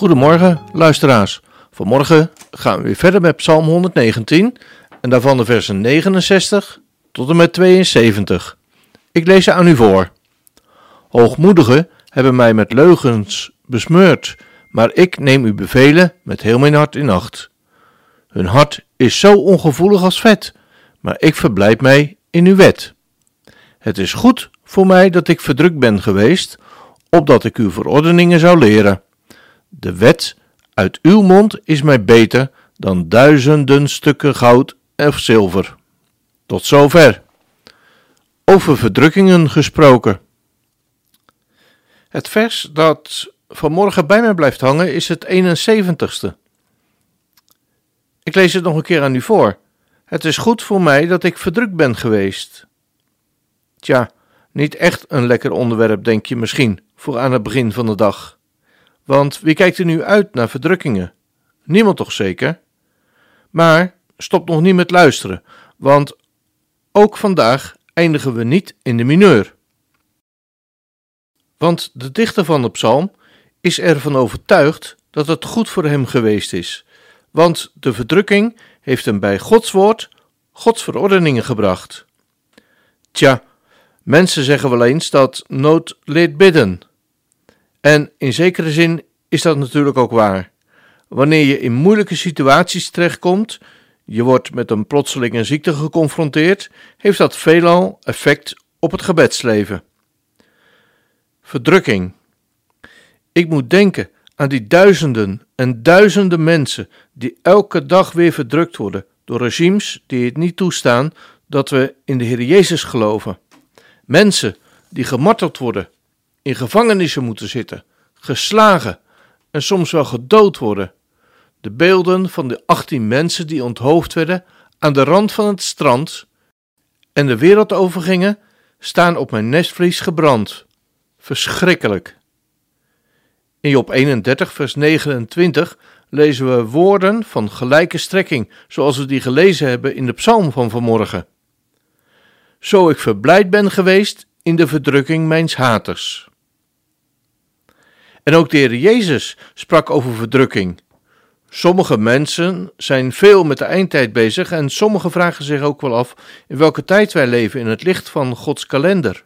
Goedemorgen, luisteraars. Vanmorgen gaan we weer verder met Psalm 119 en daarvan de versen 69 tot en met 72. Ik lees ze aan u voor. Hoogmoedigen hebben mij met leugens besmeurd, maar ik neem uw bevelen met heel mijn hart in acht. Hun hart is zo ongevoelig als vet, maar ik verblijd mij in uw wet. Het is goed voor mij dat ik verdrukt ben geweest, opdat ik uw verordeningen zou leren. De wet uit uw mond is mij beter dan duizenden stukken goud of zilver. Tot zover. Over verdrukkingen gesproken. Het vers dat vanmorgen bij mij blijft hangen is het 71ste. Ik lees het nog een keer aan u voor. Het is goed voor mij dat ik verdrukt ben geweest. Tja, niet echt een lekker onderwerp, denk je misschien, voor aan het begin van de dag. Want wie kijkt er nu uit naar verdrukkingen? Niemand toch zeker? Maar stop nog niet met luisteren, want ook vandaag eindigen we niet in de mineur. Want de dichter van de psalm is ervan overtuigd dat het goed voor hem geweest is, want de verdrukking heeft hem bij Gods woord Gods verordeningen gebracht. Tja, mensen zeggen wel eens dat nood leert bidden. En in zekere zin is dat natuurlijk ook waar. Wanneer je in moeilijke situaties terechtkomt, je wordt met een plotselinge ziekte geconfronteerd, heeft dat veelal effect op het gebedsleven. Verdrukking. Ik moet denken aan die duizenden en duizenden mensen die elke dag weer verdrukt worden door regimes die het niet toestaan dat we in de Heer Jezus geloven. Mensen die gemarteld worden, in gevangenissen moeten zitten, geslagen en soms wel gedood worden de beelden van de 18 mensen die onthoofd werden aan de rand van het strand en de wereld overgingen, staan op mijn nestvlies gebrand. Verschrikkelijk. In Job 31, vers 29 lezen we woorden van gelijke strekking, zoals we die gelezen hebben in de psalm van vanmorgen. Zo ik verblijd ben geweest in de verdrukking mijns haters. En ook de Heer Jezus sprak over verdrukking Sommige mensen zijn veel met de eindtijd bezig en sommigen vragen zich ook wel af in welke tijd wij leven in het licht van Gods kalender.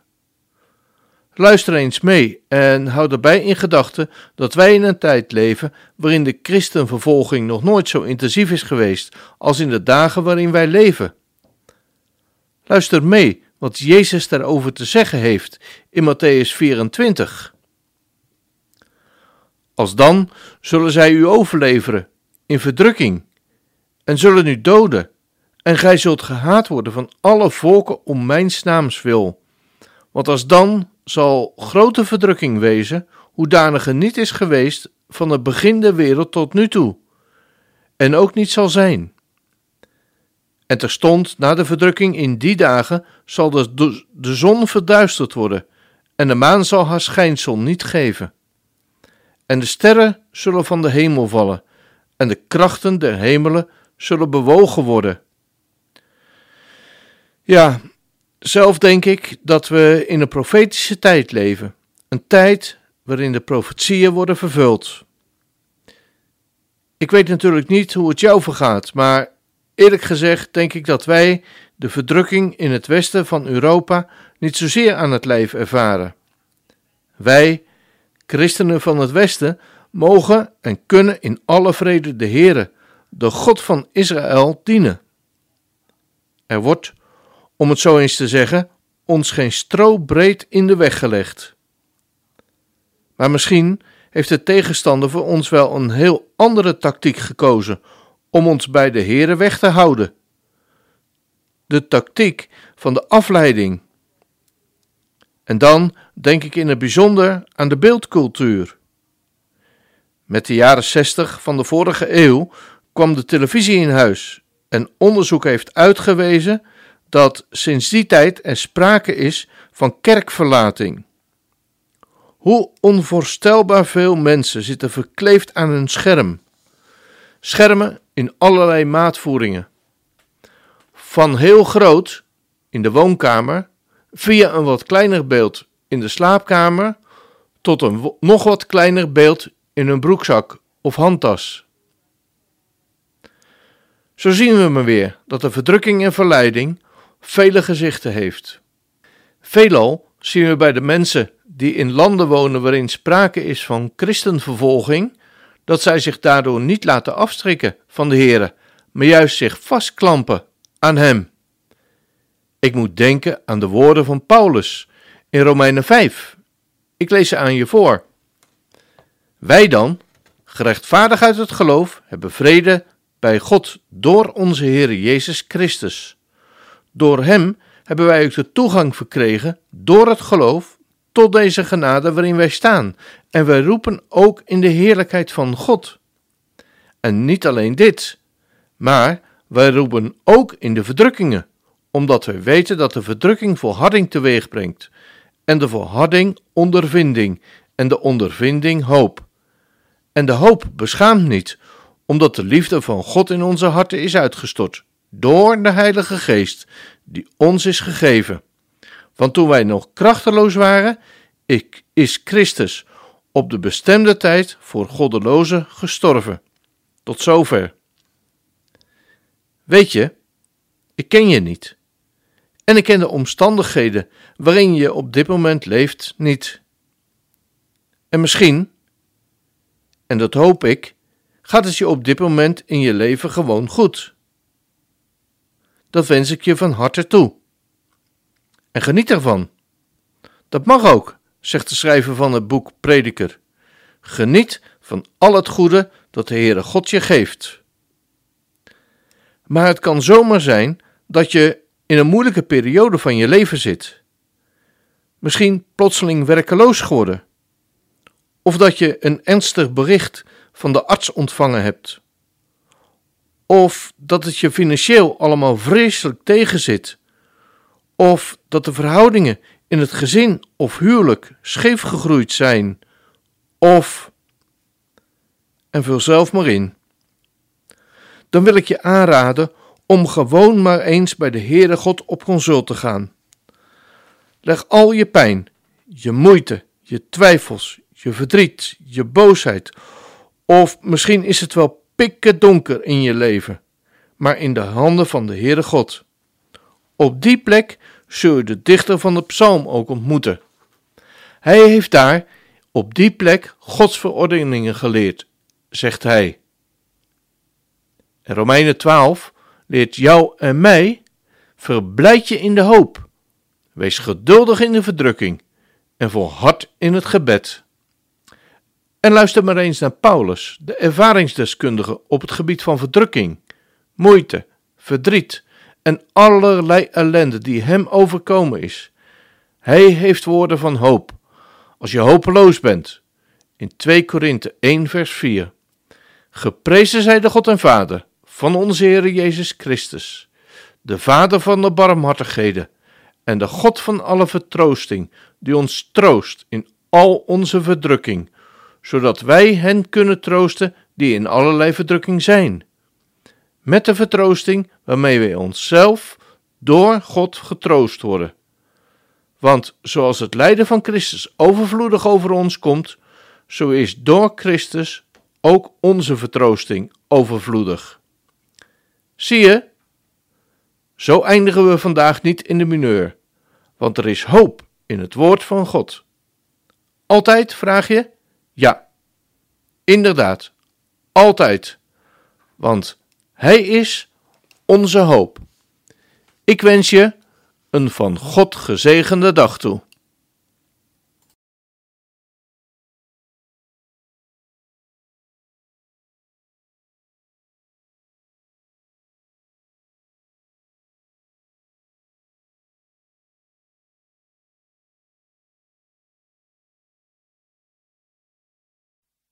Luister eens mee en hou daarbij in gedachten dat wij in een tijd leven waarin de christenvervolging nog nooit zo intensief is geweest als in de dagen waarin wij leven. Luister mee wat Jezus daarover te zeggen heeft in Matthäus 24. Als dan zullen zij u overleveren in verdrukking en zullen u doden, en gij zult gehaat worden van alle volken om mijn naams wil. Want als dan zal grote verdrukking wezen, hoedanige niet is geweest van het begin der wereld tot nu toe, en ook niet zal zijn. En terstond na de verdrukking in die dagen zal de, de zon verduisterd worden, en de maan zal haar schijnsel niet geven. En de sterren zullen van de hemel vallen, en de krachten der hemelen zullen bewogen worden. Ja, zelf denk ik dat we in een profetische tijd leven, een tijd waarin de profetieën worden vervuld. Ik weet natuurlijk niet hoe het jou vergaat, maar eerlijk gezegd denk ik dat wij de verdrukking in het westen van Europa niet zozeer aan het lijf ervaren. Wij, christenen van het westen, mogen en kunnen in alle vrede de Heere, de God van Israël, dienen. Er wordt, om het zo eens te zeggen, ons geen stro breed in de weg gelegd. Maar misschien heeft de tegenstander voor ons wel een heel andere tactiek gekozen om ons bij de Heere weg te houden. De tactiek van de afleiding. En dan denk ik in het bijzonder aan de beeldcultuur. Met de jaren 60 van de vorige eeuw kwam de televisie in huis en onderzoek heeft uitgewezen dat sinds die tijd er sprake is van kerkverlating. Hoe onvoorstelbaar veel mensen zitten verkleefd aan een scherm. Schermen in allerlei maatvoeringen. Van heel groot in de woonkamer, via een wat kleiner beeld in de slaapkamer, tot een nog wat kleiner beeld in een broekzak of handtas. Zo zien we maar weer dat de verdrukking en verleiding vele gezichten heeft. Veelal zien we bij de mensen die in landen wonen waarin sprake is van christenvervolging, dat zij zich daardoor niet laten afstrikken van de Heere, maar juist zich vastklampen aan Hem. Ik moet denken aan de woorden van Paulus in Romeinen 5. Ik lees ze aan je voor. Wij dan, gerechtvaardig uit het geloof, hebben vrede bij God door onze Heer Jezus Christus. Door Hem hebben wij ook de toegang verkregen door het geloof tot deze genade waarin wij staan. En wij roepen ook in de heerlijkheid van God. En niet alleen dit, maar wij roepen ook in de verdrukkingen, omdat wij weten dat de verdrukking volharding teweeg brengt, en de volharding ondervinding, en de ondervinding hoop. En de hoop beschaamt niet, omdat de liefde van God in onze harten is uitgestort, door de Heilige Geest, die ons is gegeven. Want toen wij nog krachteloos waren, is Christus op de bestemde tijd voor goddelozen gestorven. Tot zover. Weet je, ik ken je niet. En ik ken de omstandigheden waarin je op dit moment leeft niet. En misschien, en dat hoop ik, gaat het je op dit moment in je leven gewoon goed. Dat wens ik je van harte toe. En geniet ervan. Dat mag ook, zegt de schrijver van het boek Prediker. Geniet van al het goede dat de Heere God je geeft. Maar het kan zomaar zijn dat je in een moeilijke periode van je leven zit. Misschien plotseling werkeloos geworden. Of dat je een ernstig bericht van de arts ontvangen hebt. Of dat het je financieel allemaal vreselijk tegenzit. Of dat de verhoudingen in het gezin of huwelijk scheef gegroeid zijn. Of. En vul zelf maar in. Dan wil ik je aanraden om gewoon maar eens bij de Heere God op consult te gaan. Leg al je pijn, je moeite, je twijfels, je verdriet, je boosheid, of misschien is het wel pikken donker in je leven, maar in de handen van de Heere God. Op die plek zul je de dichter van de psalm ook ontmoeten. Hij heeft daar op die plek Gods verordeningen geleerd, zegt hij. En Romeinen 12 leert jou en mij: verblijd je in de hoop, wees geduldig in de verdrukking en volhard in het gebed. En luister maar eens naar Paulus, de ervaringsdeskundige op het gebied van verdrukking, moeite, verdriet en allerlei ellende die hem overkomen is. Hij heeft woorden van hoop. Als je hopeloos bent. In 2 Korinthe 1 vers 4. Geprezen zij de God en Vader van onze Heer Jezus Christus, de Vader van de barmhartigheden en de God van alle vertroosting, die ons troost in al onze verdrukking, zodat wij hen kunnen troosten die in allerlei verdrukking zijn met de vertroosting waarmee wij onszelf door God getroost worden. Want zoals het lijden van Christus overvloedig over ons komt, zo is door Christus ook onze vertroosting overvloedig. Zie je? Zo eindigen we vandaag niet in de mineur, want er is hoop in het woord van God. Altijd, vraag je? Ja, inderdaad, altijd. Want hij is onze hoop. Ik wens je een van God gezegende dag toe.